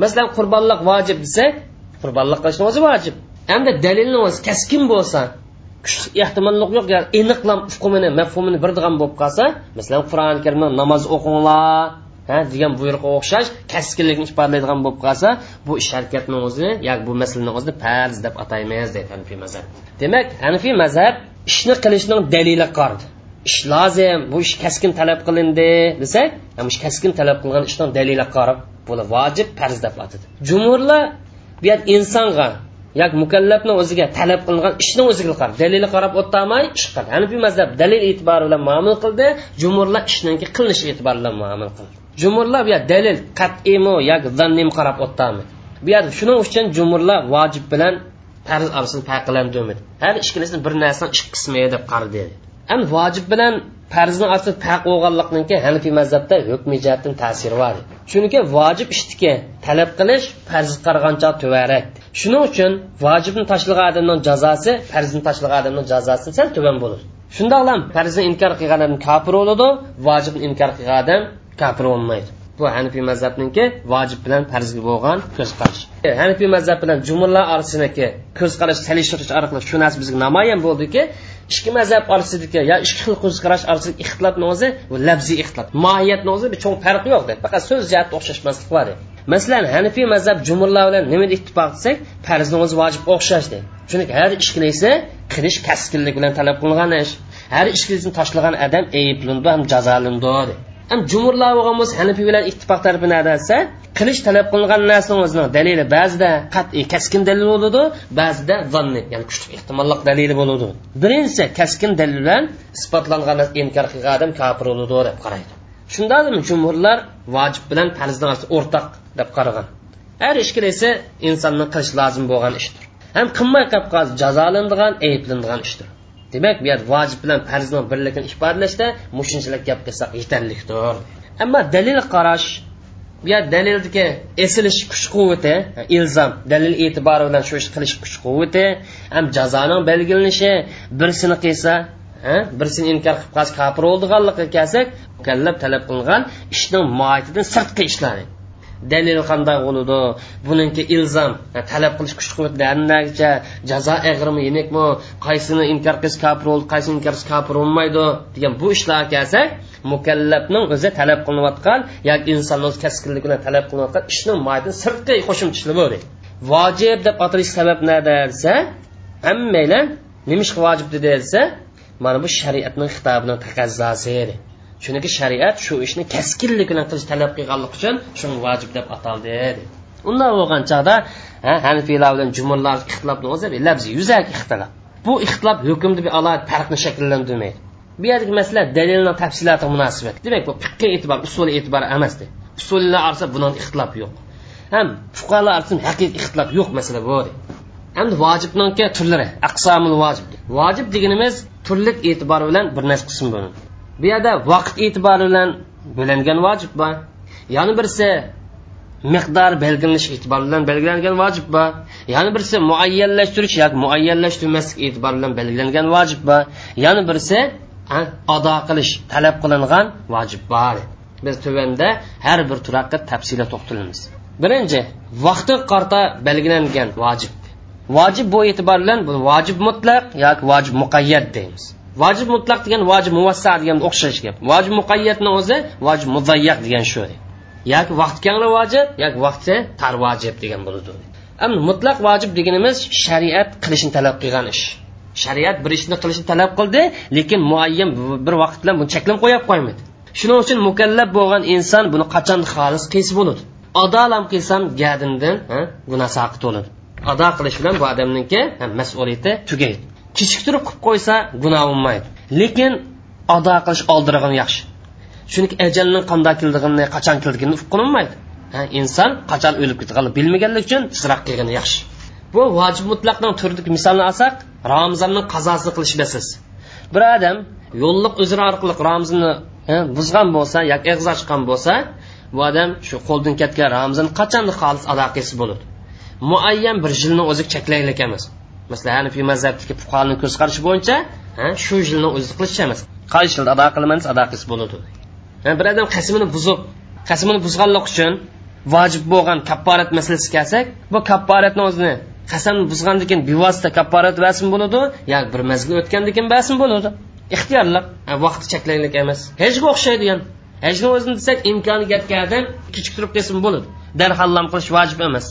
masalan qurbonliq vojib desak qurbonliq qilishni o'zi vojib. Hamda dalilni o'zi kaskin bo'lsa ehtimollik yo'q ya'ni aniqlam ufqumini mafhumini biladigan bo'lib qolsa masalan qur'oni karimda namoz o'qinglar degan buyruqqa o'xshash kaskinlikni ifodalaydigan bo'lib qolsa bu ish harakatni o'zini yoki bu masalani o'zini farz deb ataymiz deydi hanifiy mazhab. Demak hanifiy mazhab ishni qilishning dalili qardi ish lozim bu ish kaskin talab qilindi desak ish kaskin talab qilgan ishning dalili qarab buni vojib farz deb atadi. Jumhurlar bu yer insonga yoki mukallabni o'ziga talab qilingan ishni o'ziga qarab dalili qarab o'tmay ish qildi. Hanifiy mazhab dalil e'tibori bilan muomala qildi jumhurlar ishniki qilinishi e'tibori bilan muomala qildi. Jumurlar bu dalil qat'iymi yoki zannim qarab o'tdami? Bu yerda shuning uchun jumurlar vojib bilan farz orasini farqlantirmadi har ikkilisini bir narsani ikki qismi deb qaradi an vojib bilan farzni orasida farq bo'lganlikniki hanifiy mazhabda hukm jihatdan ta'siri bor chunki vojib ishniki talab qilish farz qarg'ancha tuvarak shuning uchun vojibni tashlagan odamni jazosi farzni tashlagan odamni jazosi sal tuvan bo'ladi. Shundoqlam farzni inkor qilgan odam kofir bo'ladi vojibni inkor qilgan odam kofir bo'lmaydi. Bu hanifiy mazhabniki vojib bilan farzga bo'lgan ko'z qarash e, hanifiy mazhab bilan jumurlar orasidagi ko'z qarash orqali shu narsa bizga namoyon bo'ldiki ikki mazhab orasidagi yo ikki xil ko'z qarash orasidagi ixtilofni o'zi bu labziy ixtilof. Mohiyatni o'zi bir cho'ng farqi yo'q faqat so'z jihatda o'xshashmaslik bor masalan hanifiy mazhab jumurlar bilan nimada ittifoq qilsak farzni o'zi vojib o'xshash deydi chunki har ishkilisi qilish kaskinlik bilan talab qilingan ish har ishkisini tashlagan odam ayblindi ham jazolandi ham jumurlar bo'lgan bo'lsa hanifiy bilan ittifoq tarafi desa qilish talab qilingan narsani o'zini dalili ba'zida qat'iy kaskin dalil bo'ladi ba'zida zanni ya'ni kuchli ehtimolliq dalili bo'ladi. Birinchisi kaskin dalil bilan isbotlangan inkor qilgan odam kofir bo'ladi deb qaraydi. Shundami jumhurlar vojib bilan farzni o'rtaq deb qaragan. Har esa insonni qilish lozim bo'lgan ishdir. Ham qilmay qolib qolsa jazolanadigan ayblanadigan ishdir. Demak bu yer vojib bilan farzning birligini ifodalashda mushunchalik gap qilsak yetarlidir. Ammo dalil qarash bu yer dalildagi esilish kuch quvvati ilzom dalil e'tibori bilan shu ish qilish kuch quvvati ham jazoning belgilanishi birsini qilsa birsini inkor qilib qolsa kofir bo'ldiganligi kelsak mukallab talab qilingan ishning mohiyatidan sirtqi ishlarni dalil qanday bo'ladi buninki ilzom talab qilish kuch quvvatlargacha jazo ig'rimi yemakmi qaysini inkor qilish kofir bo'ldi qaysini inkor qilish kofir bo'lmaydi degan bu ishlarga kelsak mukallabning o'zi talab qilinayotgan yoki insonni o'z kaskinligini talab qilinayotgan ishni maydin sirtqi qo'shimcha bo'ldi vojib deb atalish sabab nada desa hammanglar nima ish vojib desa mana bu shariatning xitobini taqozosi edi chunki shariat shu ishni kaskinlik bilan qilish talab qilganligi uchun shuni vojib deb ataldi dedi. Undan bo'lgan chog'da hanfiylar bilan jumurlar ixtilob o'zi labzi yuzak ixtilof bu ixtilof hukmni bir alohida farqni shakllantirmaydi. Bu yerdagi masala dalilni tafsiloti munosabat demak bu fiqqa e'tibor usul e'tibor emasdi usullar orasida buning ixtilob yo'q. Ham fuqarolar orasida haqiqiy ixtilof yo'q masala bu endi vojibniki turlari aqsomul vojib vojib deganimiz turlik e'tibor bilan bir necha qism bo'ladi. Bu yerda vaqt e'tibori bilan bo'lingan vojib bor yana birisi miqdor belgilanish e'tibori bilan belgilangan vojib bor yana birisi muayyanlashtirish yoki muayyanlashtirmaslik e'tibori bilan belgilangan vojib bor yana birisi ado qilish talab qilingan vojib bor biz tuvanda har bir turaqqa tafsila to'xtalamiz. Birinchi vaqti qarta belgilangan vojib. Vojib bu e'tibor bilan bu vojib mutlaq yoki vojib muqayyat deymiz. Vojib mutlaq degan vojib muvassa degan o'xshash gap. Vojib muqayyatni o'zi vojib muzayyaq degan shu. Yoki vaqt kangli vojib yoki vaqti tar vojib degan bo'ladi. Endi mutlaq vojib deganimiz shariat qilishni talab qilgan ish. Shariat bir ishni qilishni talab qildi lekin muayyan bir vaqt bilan buni cheklanib qo'yib qo'ymadi. Shuning uchun mukallab bo'lgan inson buni qachon xolis qilsa bo'ladi? Adolam qilsam gadimdan gunoh saqit bo'ladi. Ado qilish bilan bu odamniki mas'uliyati tugaydi. Kechiktirib qilib qo'ysa gunoh bo'lmaydi. Lekin ado qilish oldirig'ini yaxshi. Chunki ajalning qanday keldig'ini qachon kelganini qilinmaydi inson qachon o'lib ketganini bilmaganligi uchun tezroq qilgani yaxshi. Bu vojib mutlaqning turdik misolni olsak ramzonni qazosini qilish bilasiz. Bir odam yo'lliq o'zini orqali ramzonni buzgan bo'lsa yoki eg'iz ochgan bo'lsa bu odam shu qo'ldan ketgan ramzon qachon xolis ado qilsa bo'ladi. Muayyan bir yilni o'zi cheklaylik emas. Masalan hanifiy mazhabdagi fuqaroning ko'z qarashi bo'yicha shu yilni o'zi qilish emas qaysi yilda ado qilaman ado qilsa bo'ladi. Bir odam qasmini buzib qasmini buzganlik uchun vojib bo'lgan kapporat masalasiga kelsak bu kapporatni o'zini qasamni buzgandan keyin bevosita kapporat basim bo'ladi yoki bir mazgil o'tgandan keyin basim bo'ladi. Ixtiyorlik vaqti cheklanlik emas. Hajga o'xshaydi ham hajni o'zini desak imkoni yetgandan kechiktirib qilsin bo'ladi. Darhol qilish vojib emas.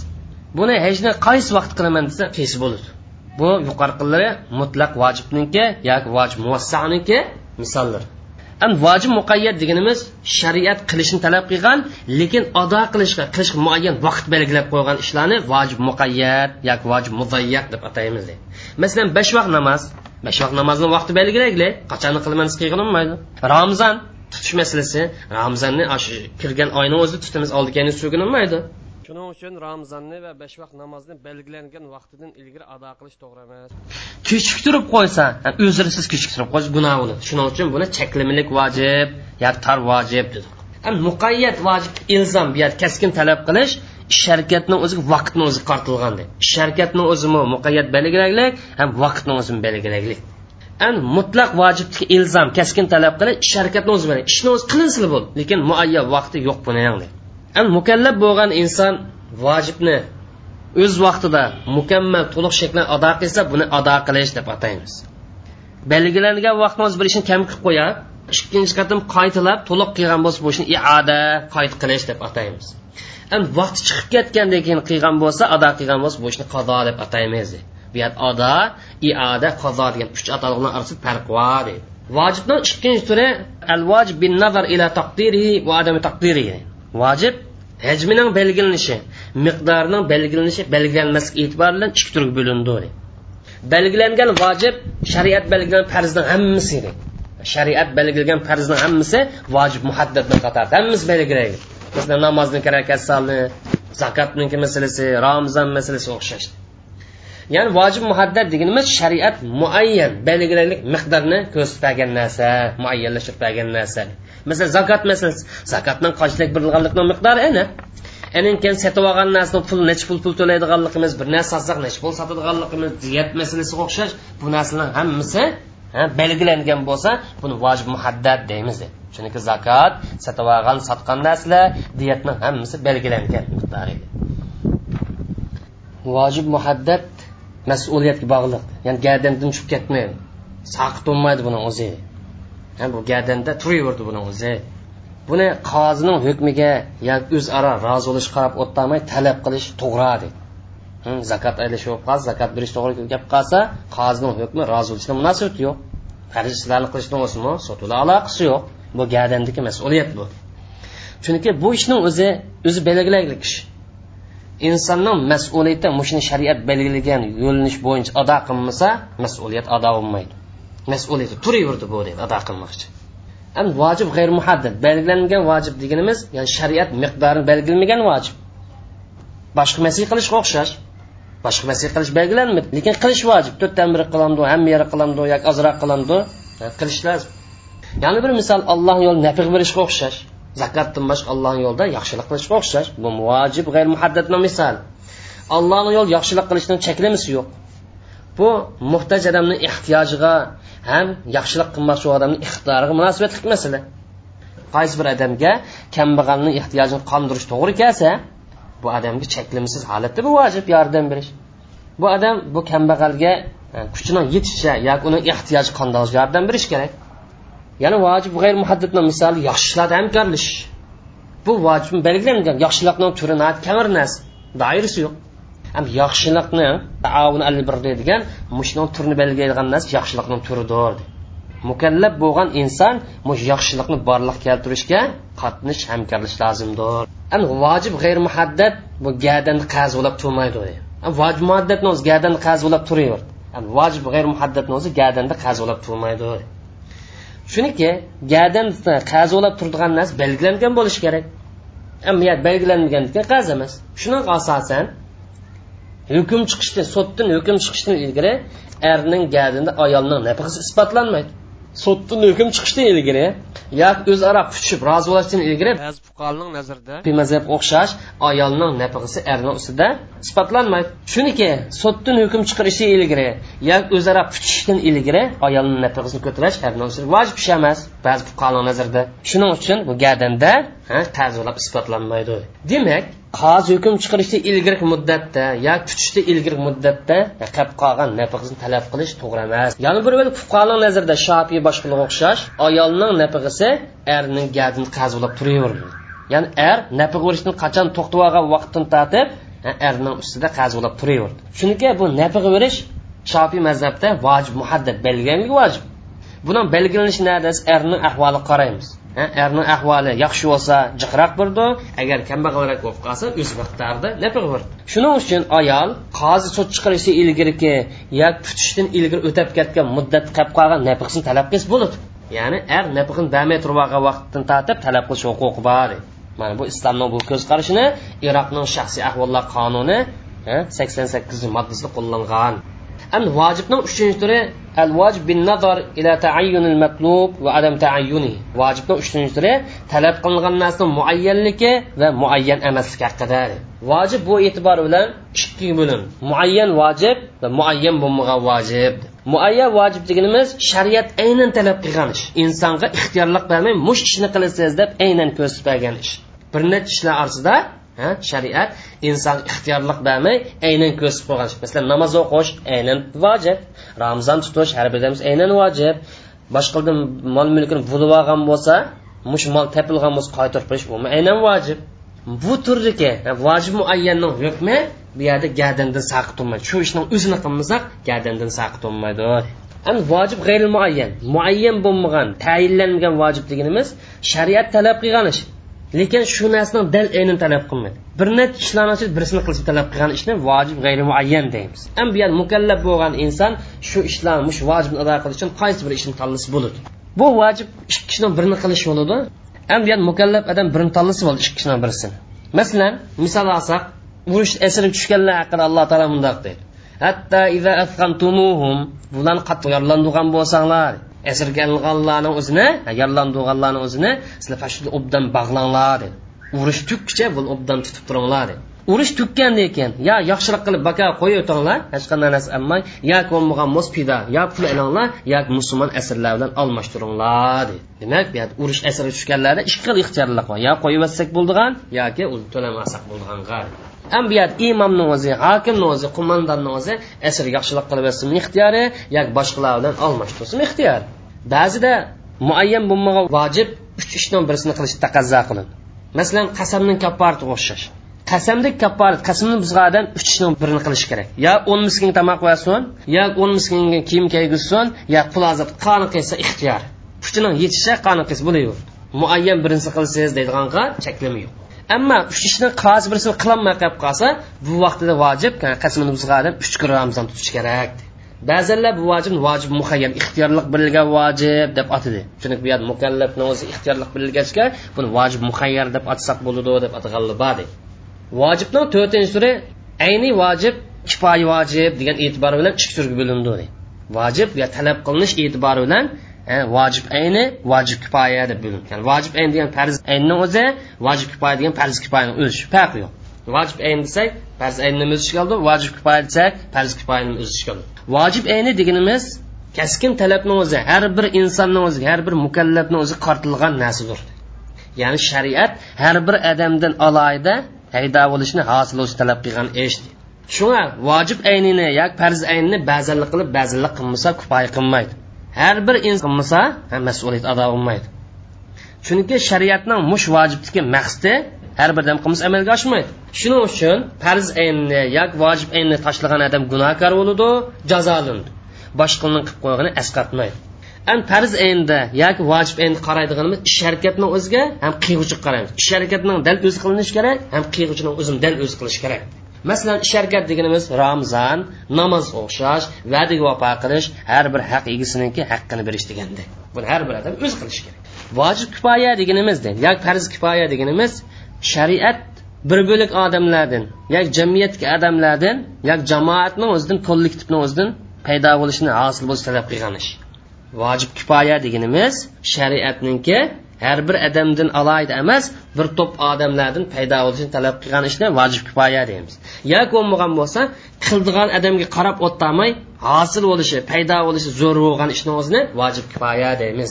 Buni hajni qaysi vaqt qilaman desa qilsa bo'ladi? Bu yuqorqilari mutlaq vojibniki yoki vojib muvassaniki misollar an vojib muqayyat deganimiz shariat qilishni talab qilgan lekin ado qilishga qilish muayyan vaqt belgilab qo'ygan ishlarni vojib muqayyat yoki vojib muzayyat deb ataymiz masalan besh vaqt namoz. Besh vaqt namozni vaqti belgilaylik qachon qilmamiz qilinmaydi ramzon tutish masalasi. Ramzonni kirgan oyni o'zida tutamiz oldigan sugunilmaydi shuning uchun ramzonni va besh vaqt namozni belgilangan vaqtidan ilgari ado qilish to'g'ri emas. Kechiktirib qo'ysa e, o'zirsiz kechiktirib qo'yish gunoh bo'ladi. Shuning uchun buni cheklamalik vojib yoki tar vojib dedi muqayyat vojib ilzom bu keskin talab qilish ish harakatni o'zi vaqtni o'zi qartilgandi ish harakatni o'zimi muqayyat belgilaylik ham vaqtni o'zini belgilaylik. An mutlaq vojibga ilzom keskin talab qilish ish harakatni o'zi bilan ishni o'zi qilinsin bo'ldi lekin muayyan vaqti yo'q buni mukallab bo'lgan inson vojibni o'z vaqtida mukammal to'liq shaklda ado qilsa buni ado qilish deb ataymiz. Belgilangan vaqtimiz bir ishni kam qilib qo'ya ikkinchi qatim qaytilab to'liq qilgan bo'lsa bu ishni iada qayt qilish deb ataymiz. Endi vaqti chiqib ketgandan keyin qilgan bo'lsa ado qilgan bo'lsa bu ishni qado deb ataymiz. Bu yer ado iada qado degan uch atalg'ini orasida farq bor deydi. Vojibning ikkinchi turi al vojib bin nazar ila taqdirihi va adami taqdirihi. Vojib hajmining belgilanishi miqdorining belgilanishi belgilanmaslik e'tibori bilan ikki turga bo'lindi. Belgilangan vojib shariat belgilagan farzni hammasi shariat belgilagan farzni hammasi vojib muhaddadni qatorida hammasi belgilaydi masalan namozni rakat zakotniki masalasi ramazon masalasi o'xshash ya'ni vojib muhaddad deganimiz shariat muayyan belgilanlik miqdorni ko'rsatgan narsa muayyanlashtirgan narsa. Masalan zakot masalasi zakotning qanchalik berilganlikni miqdori ana anan keyin sotib olgan narsani pul necha pul pul to'laydiganligimiz bir narsa sotsak necha pul sotadiganligimiz diyat masalasiga o'xshash bu narsalarning hammasi belgilangan bo'lsa buni vojib muhaddat deymiz chunki zakot sotib olgan sotgan narsalar diyatni hammasi belgilangan miqdori vojib muhaddat mas'uliyatga bog'liq. Ya'ni gardandan tushib ketmaydi. Saqit bo'lmaydi buni o'zi. Bu gardanda turaverdi buni o'zi. Buni qozining hukmiga yoki o'zaro rozi bo'lish qarab o'tmay talab qilish to'g'ri deydi zakot aylash bo'lib qolsa zakot berish to'g'ri gap qolsa qozining hukmi rozi bo'lishga munosabati yo'q. Farz ishlarni qilishni o'zimi sot bilan aloqasi yo'q. Bu gadandagi mas'uliyat bu. Chunki bu ishning o'zi o'zi belgilaylik ish. Insonning mas'uliyati mushni shariat belgilagan yo'linish bo'yicha ado qilmasa mas'uliyat ado bo'lmaydi. Mas'uliyati turaverdi bu deydi ado qilmoqchi. Endi vojib g'ayr muhaddad belgilangan vojib deganimiz ya'ni shariat miqdorini belgilamagan vojib. Boshqa masih qilishga o'xshash. Boshqa masih qilish belgilanmadi. Lekin qilish vojib. To'rtdan biri qilamdi hamma yeri qilamdi yoki ozroq qilamdi qilish lozim. Ya'ni bir misol alloh yo'lida nafiq berishga o'xshash. Zakotdan boshqa allohni yo'lida yaxshilik qilishga o'xshash. Bu vojib g'ayr muhaddadni misol? Allohni yo'l yaxshilik qilishni cheklamasi yo'q. Bu muhtoj odamni ehtiyojiga ham yaxshilik qilmoqchi odamni ixtiyoriga munosabatli masala. Qaysi bir odamga kambag'alni ehtiyojini qondirish to'g'ri kelsa bu odamga cheklimsiz holatda bu vojib yordam berish. Bu odam bu kambag'alga e, kuchini yetishicha yoki uni ehtiyoji qandoq yordam berish kerak. Yana vojib g'ayr muhaddidni misoli yaxshilarda hamkorlashish bu vojib belgilangan yaxshilikni turi kamir narsa doirasi yo'q. Ham yaxshilikni taavun al bir deydigan mushuni turini belgilaydigan narsa yaxshilikning turidir mukallab bo'lgan inson mush yaxshilikni borliq keltirishga qatnash hamkorlash lozimdir an vojib g'ayr muhaddad bu gadan qazulab turmaydi vojib muaddatni o'zi gadan qazulab turaverdi vojib g'ayr muhaddadni o'zi gadanda qazulab turmaydi shuniki gadan qazulab turadigan narsa belgilangan bo'lishi kerak. Ammo belgilanmagandan qaz emas. Shunaqa asosan hukm chiqishdan sotdan hukm chiqishdan ilgari erning gadini ayolning nafaqasi isbotlanmaydi. Sotdan hukm chiqishdan ilgari yoki o'zaro puchishib rozi bo'lishdan ilgari ba'zi fuqaroning nazarida o'xshash ayolning nafaqasi erning ustida isbotlanmaydi. Shuniki sotdan hukm chiqarishi ilgari yoki o'zaro puchishdan ilgari ayolning nafaqasini ko'tarish erning ustida vojib ish emas ba'zi fuqaroning nazarida shuning uchun bu gadanda ta'zirlab isbotlanmaydi. Demak qozi hukm chiqarishda ilgari muddatda yo kutishda ilgari muddatda qolib qolgan nafaqasini talab qilish to'g'ri emas. Yana bir biri fuqaroning nazarida shofiy boshqalarga o'xshash ayolning nafaqasi erning gadini qazilab turaverdi. Ya'ni er nafaqa berishdan qachon to'xtab olgan vaqtdan tortib erning ustida qazilab turaverdi. Chunki bu nafaqa berish shofiy mazhabda vojib muhaddad belgilangan vojib. Buni belgilanishi narsa erning ahvoli qaraymiz erning ahvoli yaxshi bo'lsa jiqroq burdi agar kambag'alroq bo'lib qolsa o'z vaqtlarida nafa burdi shuning uchun ayol qozi sud chiqarishi ilgariki yo tutishdan ilgari o'tab ketgan muddat qolib qolgan nafaqasini talab qilish bo'ladi. Ya'ni er nafaqani damay turib olgan vaqtdan tortib talab qilish huquqi bor. Mana bu islomning bu ko'zqarashini iroqning shaxsiy ahvollar qonuni sakson sakkizinchi moddasida qo'llangan. Endi vojibning uchinchi turi al vojib bin nazar ila taayyunil matlub va adam taayyuni. Vojibning uchinchi turi talab qilingan narsaning muayyanligi va muayyan emasligi haqida. Vojib bu e'tibor bilan ikki bo'lim. Muayyan vojib va muayyan bo'lmagan vojib. Muayyan vojib deganimiz shariat aynan talab qilgan ish. Insonga ixtiyorlik bermay mush ishni qilasiz deb aynan ko'rsatib bergan ish. Bir necha ishlar orasida shariat inson ixtiyorlik bermay aynan ko'rsatib qo'ygan masalan namoz o'qish aynan vojib. Ramzon tutish har birimiz aynan vojib. Boshqadan mol mulkini bo'lib olgan bo'lsa mush mol topilgan bo'lsa qaytarib berish u aynan vojib. Bu turdagi vojib muayyanning hukmi bu yerda gadandan saqit turmaydi shu ishni o'zini qilmasak gadandan saqit turmaydi an vojib g'ayri muayyan muayyan bo'lmagan tayinlanmagan vojib deganimiz shariat talab qilgan ish. Lekin shu narsani dal aynan talab qilmaydi. Bir necha ishlarni birisini qilishni talab qilgan ishni vojib g'ayri muayyan deymiz. Ham bu mukallab bo'lgan inson shu ishlarni shu vojibni ado qilish uchun qaysi bir ishni tanlasa bo'ladi bu vojib ikki kishidan birini qilish bo'ladi ham bu mukallab odam birini tanlasa bo'ladi ikki kishidan birisini. Masalan misol olsak urush esirib tushganlar haqida alloh taolo mundoq deydi. Hatto iza asqantumuhum bularni qattiq yorlandirgan bo'lsanglar. Asirga o'zini yorlandirganlarni o'zini sizlar shu obdan bog'langlar dedi urush tukkicha bu obdan tutib turinglar dedi urush tukkandan keyin yo yaxshilik qilib baka qo'yib o'tinglar hech qanday narsa olmay yoki bo'lmagan mospida yo pul ilinglar yoki musulmon asirlar bilan almashtiringlar dedi demak bu yerda urush asirga tushganlarda ikki xil ixtiyorlik bor yo qo'yib yotsak bo'ldigan yoki to'lamasak bo'ldigan ham bu yerda imomni o'zi hokimni o'zi qo'mondonni o'zi asir yaxshilik qilib yotsin ixtiyori yoki boshqalar bilan almashtirsin ixtiyor ba'zida muayyan bo'lmagan vojib uch ishdan birisini qilish taqazzo qiladi masalan qasamning kapporati o'xshash. Qasamdek kaparat qasamni buzgandan uch ishdan birini qilish kerak. Yo o'n miskinga tomoq qo'yasin yo o'n miskinga kiyim kiygizsin yo pul azob qoni qilsa ixtiyor puchining yetishicha qoni qilsa bo'laveradi muayyan birini qilsangiz deydiganga cheklama yo'q. Ammo uch ishni qaysi birisini qilolmay qolib qolsa bu vaqtida vojib qasmini buzgandan uch kun ramzon tutish kerak. Ba'zanlar bu vojibni vojib muhayyam ixtiyorlik berilgan vojib deb atadi chunki bu yerda mukallafni o'zi ixtiyorlik berilgachga buni vojib muhayyar deb atsak bo'ladi deb ataganlar bor vojibning to'rtinchi turi ayni vojib kifoya vojib degan e'tibor bilan ikki turga bo'lindi vojib ya talab qilinish e'tibori bilan e, vojib ayni vojib kifoya deb bo'lingan vojib ayn degan farz aynni o'zi vojib kifoya degan farz kifoyani o'zi farqi yo'q. Vojib ayn desak farz aynni o'z ichiga oldi vojib kifoya desak farz kifoyani o'z ichiga oldi vojib ayni deganimiz kaskin talabni o'zi har bir insonni o'zi har bir mukallafni o'zi qartilgan narsadir. Ya'ni shariat har bir odamdan alohida paydo bo'lishni hosil bo'lishni talab qilgan ish. Shunga vojib aynini yoki farz aynini ba'zanlik qilib ba'zanlik qilmasa kifoya qilmaydi. Har bir inson qilmasa mas'uliyat ado bo'lmaydi. Chunki shariatning mush vojibniki maqsadi har bir dam qilmasa amalga oshmaydi. Shuning uchun farz aynni yoki vojib aynni tashlagan odam gunohkor bo'ladi jazolandi. Boshqaning qilib qo'ygani asqatmaydi. Ham farz endi yoki vojib endi qaraydiganimiz ish harakatni o'ziga ham qiyg'uchi qaraymiz ish harakatning dal o'zi qilinishi kerak ham qiyg'uchini o'zini dal o'zi qilishi kerak. Masalan ish harakat deganimiz ramzon namoz o'xshash va'daga vafo qilish har bir haq egisiniki haqqini berish deganda. Buni har bir odam o'zi qilishi kerak. Vojib kifoya deganimiz yoki farz kifoya deganimiz shariat bir bo'lik odamlardan yoki jamiyatga odamlardan yoki jamoatni o'zidan kollektivni o'zidan paydo bo'lishini hosil bo'lish talab qilgan ish. Vojib kifoya deganimiz shariatninki har bir odamdan alohida emas bir to'p odamlardan paydo bo'lishini talab qilgan ishni vojib kifoya deymiz. Yoki bo'lmagan bo'lsa qildigan odamga qarab o'tmay hosil bo'lishi paydo bo'lishi zo'r bo'lgan ishni o'zini vojib kifoya deymiz.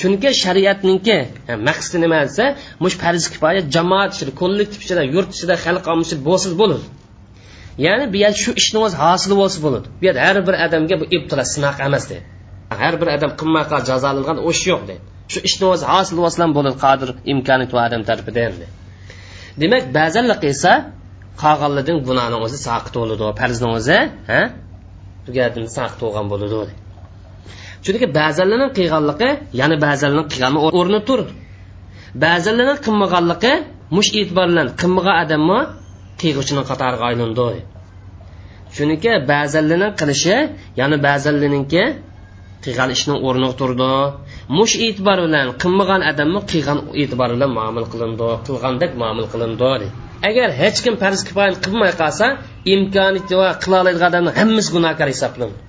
Chunki shariatninki e, maqsadi nima desa mush farz kifoya jamoat ichida kollektiv ichida yurt ichida xalq omisi bo'lsa bo'ladi ya'ni bu yer shu ishni o'zi hosil bo'lsa bo'ladi. Bu yer har bir odamga bu ibtilo sinoq emas deydi har bir odam qilmay qol jazolangan o'sh yo'q deydi shu ishni o'zi hosil bo'lsa bo'ladi qodir imkoniyat va odam tarafidan demak ba'zanlar qilsa qolganlardan gunohni o'zi saqit bo'ladi farzni o'zi ha? Tugadan saqit bo'lgan bo'ladi chunki ba'zanlarning qilganligi ya'ni ba'zanlarning qilgani o'rni turdi ba'zanlarning qilmaganligi mush e'tibor bilan qilmagan odammi qiyg'uchining qatoriga aylandi chunki ba'zanlarning qilishi ya'ni ba'zanlarninki qilgan ishning o'rniga turdi. Mush e'tibor bilan qilmagan odamni qilgan e'tibor bilan muomil qilindi qilgandek muomil qilindi agar hech kim farz kifoyani qilmay qolsa imkoniyati va qila oladigan odamni hammasi gunohkor hisoblanadi.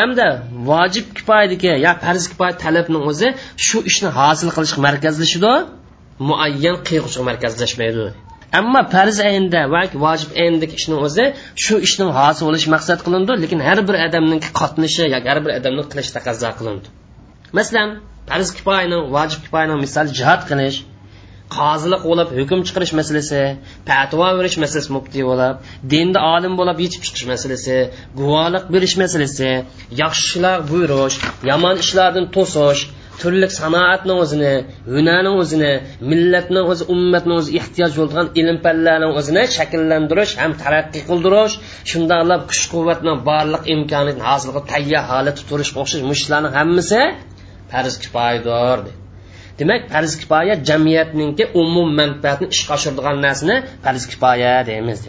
Hamda vojib kifoyadagi yo farz kifoya talabni o'zi shu ishni hosil qilish markazlashidi muayyan qiyg'uchi markazlashmaydi. Ammo farz aynda va vojib ayndagi ishni o'zi shu ishning hosil bo'lishi maqsad qilindi lekin har bir odamning qatnashi yoki har bir odamning qilish taqozo qilindi. Masalan farz kifoyaning vojib kifoyaning misol jihod qilish qozilik bo'lib hukm chiqarish masalasi patvo berish masalasi muftiy bo'lib dinda olim bo'lib yetib chiqish masalasi guvohlik berish masalasi yaxshi ishlar buyurish yomon ishlardan to'sish turli sanoatni o'zini hunarni o'zini millatni o'zi ummatni o'zi ehtiyoj bo'lgan ilm fanlarni o'zini shakllantirish ham taraqqiy qildirish shundoqlab kuch quvvatni barliq imkoniyatni hosil qilib tayyor holatda turishga o'xshash mushlarni hammasi farz kifoyadir demak farz kifoya jamiyatninki umum manfaatni ishga oshiradigan narsani farz kifoya deymiz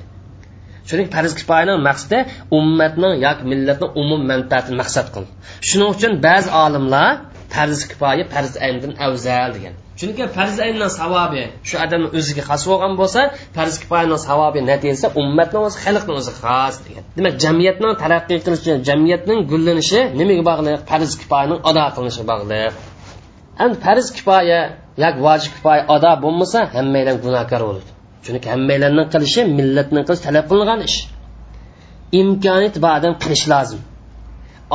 chunki farz kifoyaning maqsadi ummatning yoki millatning umum manfaatini maqsad qil shuning uchun ba'zi olimlar farz kifoya farz ayndan afzal degan. Chunki farz aynni savobi shu odamni o'ziga xos bo'lgan bo'lsa farz kifoyaning savobi natijasi ummatni o'zi xalqni o'zi xos degan. Demak jamiyatning taraqqiy qilishi jamiyatning gullanishi nimaga bog'liq? Farz kifoyaning ado qilinishiga bog'liq. Endi farz kifoya yoki vojib kifoya ado bo'lmasa hammanglar gunohkor bo'ladi. Chunki hammanglarni qilishi millatni qilish talab qilingan ish. Imkoniyat bor odam qilish lozim.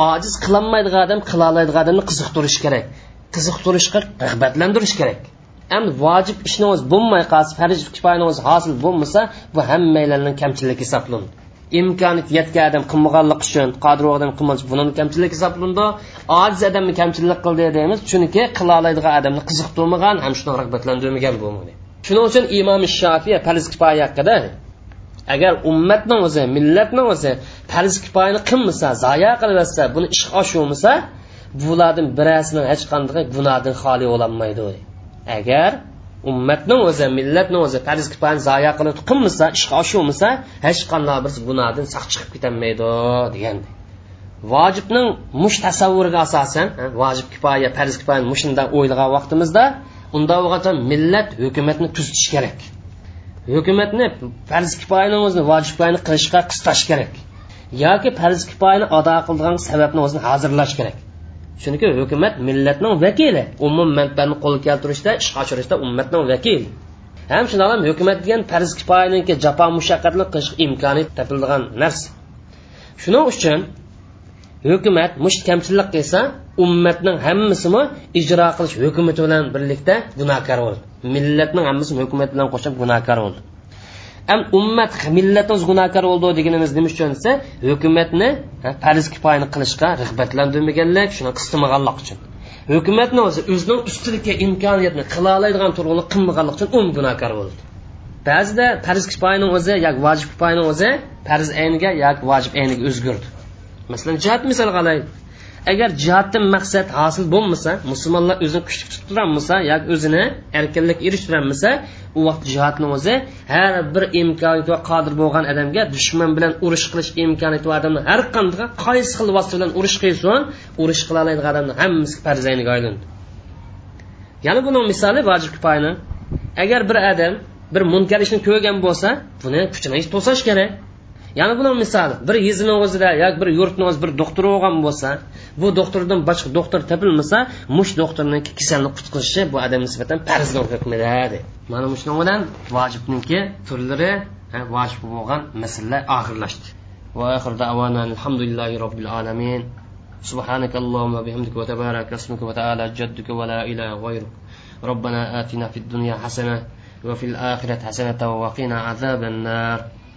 Ojiz qilolmaydigan odam qilolmaydigan odamni qiziqtirish kerak. Qiziqtirishga rag'batlantirish kerak. Endi vojib ishni o'zi bo'lmay qolsa farz kifoyani o'zi hosil bo'lmasa bu hammanglarning kamchiligi hisoblanadi. Imkoniyat yetgan odam qilmaganlik uchun qodir odam qilmoqchi buni kamchilik hisoblandi ojiz odamni kamchilik qildi deymiz. Chunki qila oladigan odamni qiziqtirmagan ham shuni rag'batlantirmagan bu shuning uchun imom shofiy farz kifoya haqida agar ummatni o'zi millatni o'zi farz kifoyani qilmasa zoya qilyotsa buni ish oshirmasa bulardan birasini hech qanday gunohdan xoli bo'lolmaydi agar ummatni o'zi millatni o'zi farz kifoyani zoya qilib qilmasa ishga oshirmasa hech qanday bir gunohdan saq chiqib ketolmaydi degan vojibning mush tasavvuriga asosan vojib kifoya farz kifoyani mushunda o'ylagan vaqtimizda unda bo'lgan millat hukumatni tuzitish kerak. Hukumatni farz kifoyani o'zini vojib kifoyani qilishga qistash kerak. Yoki farz kifoyani ado qiladigan sababni o'zini hozirlash kerak. Chunki hukumat millatning vakili. Umum manfaatni qo'lga keltirishda ishga oshirishda ummatning vakili. Ham shundoq ham hukumat degan farz kifoyaniki jafo mushaqqatni qilish imkoniyat topiladigan narsa shuning uchun hukumat mush kamchilik qilsa ummatning hammasimi ijro qilish hukumati bilan birlikda gunohkor bo'ldi. Millatning hammasi hukumat bilan qo'shib gunohkor bo'ldi. Ham ummat millatimiz gunohkor bo'ldi deganimiz nima uchun desa hukumatni farz kifoyani qilishga rag'batlantirmaganlik shuni qistamaganlik uchun. Hukumatni o'zi o'zining ustidagi imkoniyatni qila oladigan turg'ini qilmaganlik uchun u gunohkor bo'ldi. Ba'zida farz kifoyani o'zi yoki vojib kifoyani o'zi farz ayniga yoki vojib ayniga o'zgardi. Masalan jihat misol qilaylik agar jihatdan maqsad hosil bo'lmasa musulmonlar o'zini kuchli tutib yoki o'zini erkinlik erishtirolmasa u vaqt jihatni o'zi har bir imkoniyati va qodir bo'lgan odamga dushman bilan urush qilish imkoniyati bor odamni har qanday qaysi xil vosita bilan urush qilsin urush qila oladigan odamni hammasi farzandiga aylandi yana buni misoli vojib kifoyani. Agar bir odam bir munkar ishni ko'rgan bo'lsa buni kuchini to'sash kerak. yana buni misoli bir yezini o'zida yoki bir yurtni o'zi bir doktor bo'lgan bo'lsa bu doktordan boshqa doktor topilmasa mush doktorni kasalni qutqizishi bu odam nisbatan farzga hukmida mana shuning bilan vojibniki turlari vojib bo'lgan masalalar oxirlashdi واخر دعوانا الحمد لله رب العالمين سبحانك اللهم وبحمدك وتبارك اسمك وتعالى جدك ولا اله غيرك ربنا اتنا في الدنيا حسنه وفي الاخره حسنه وقنا عذاب النار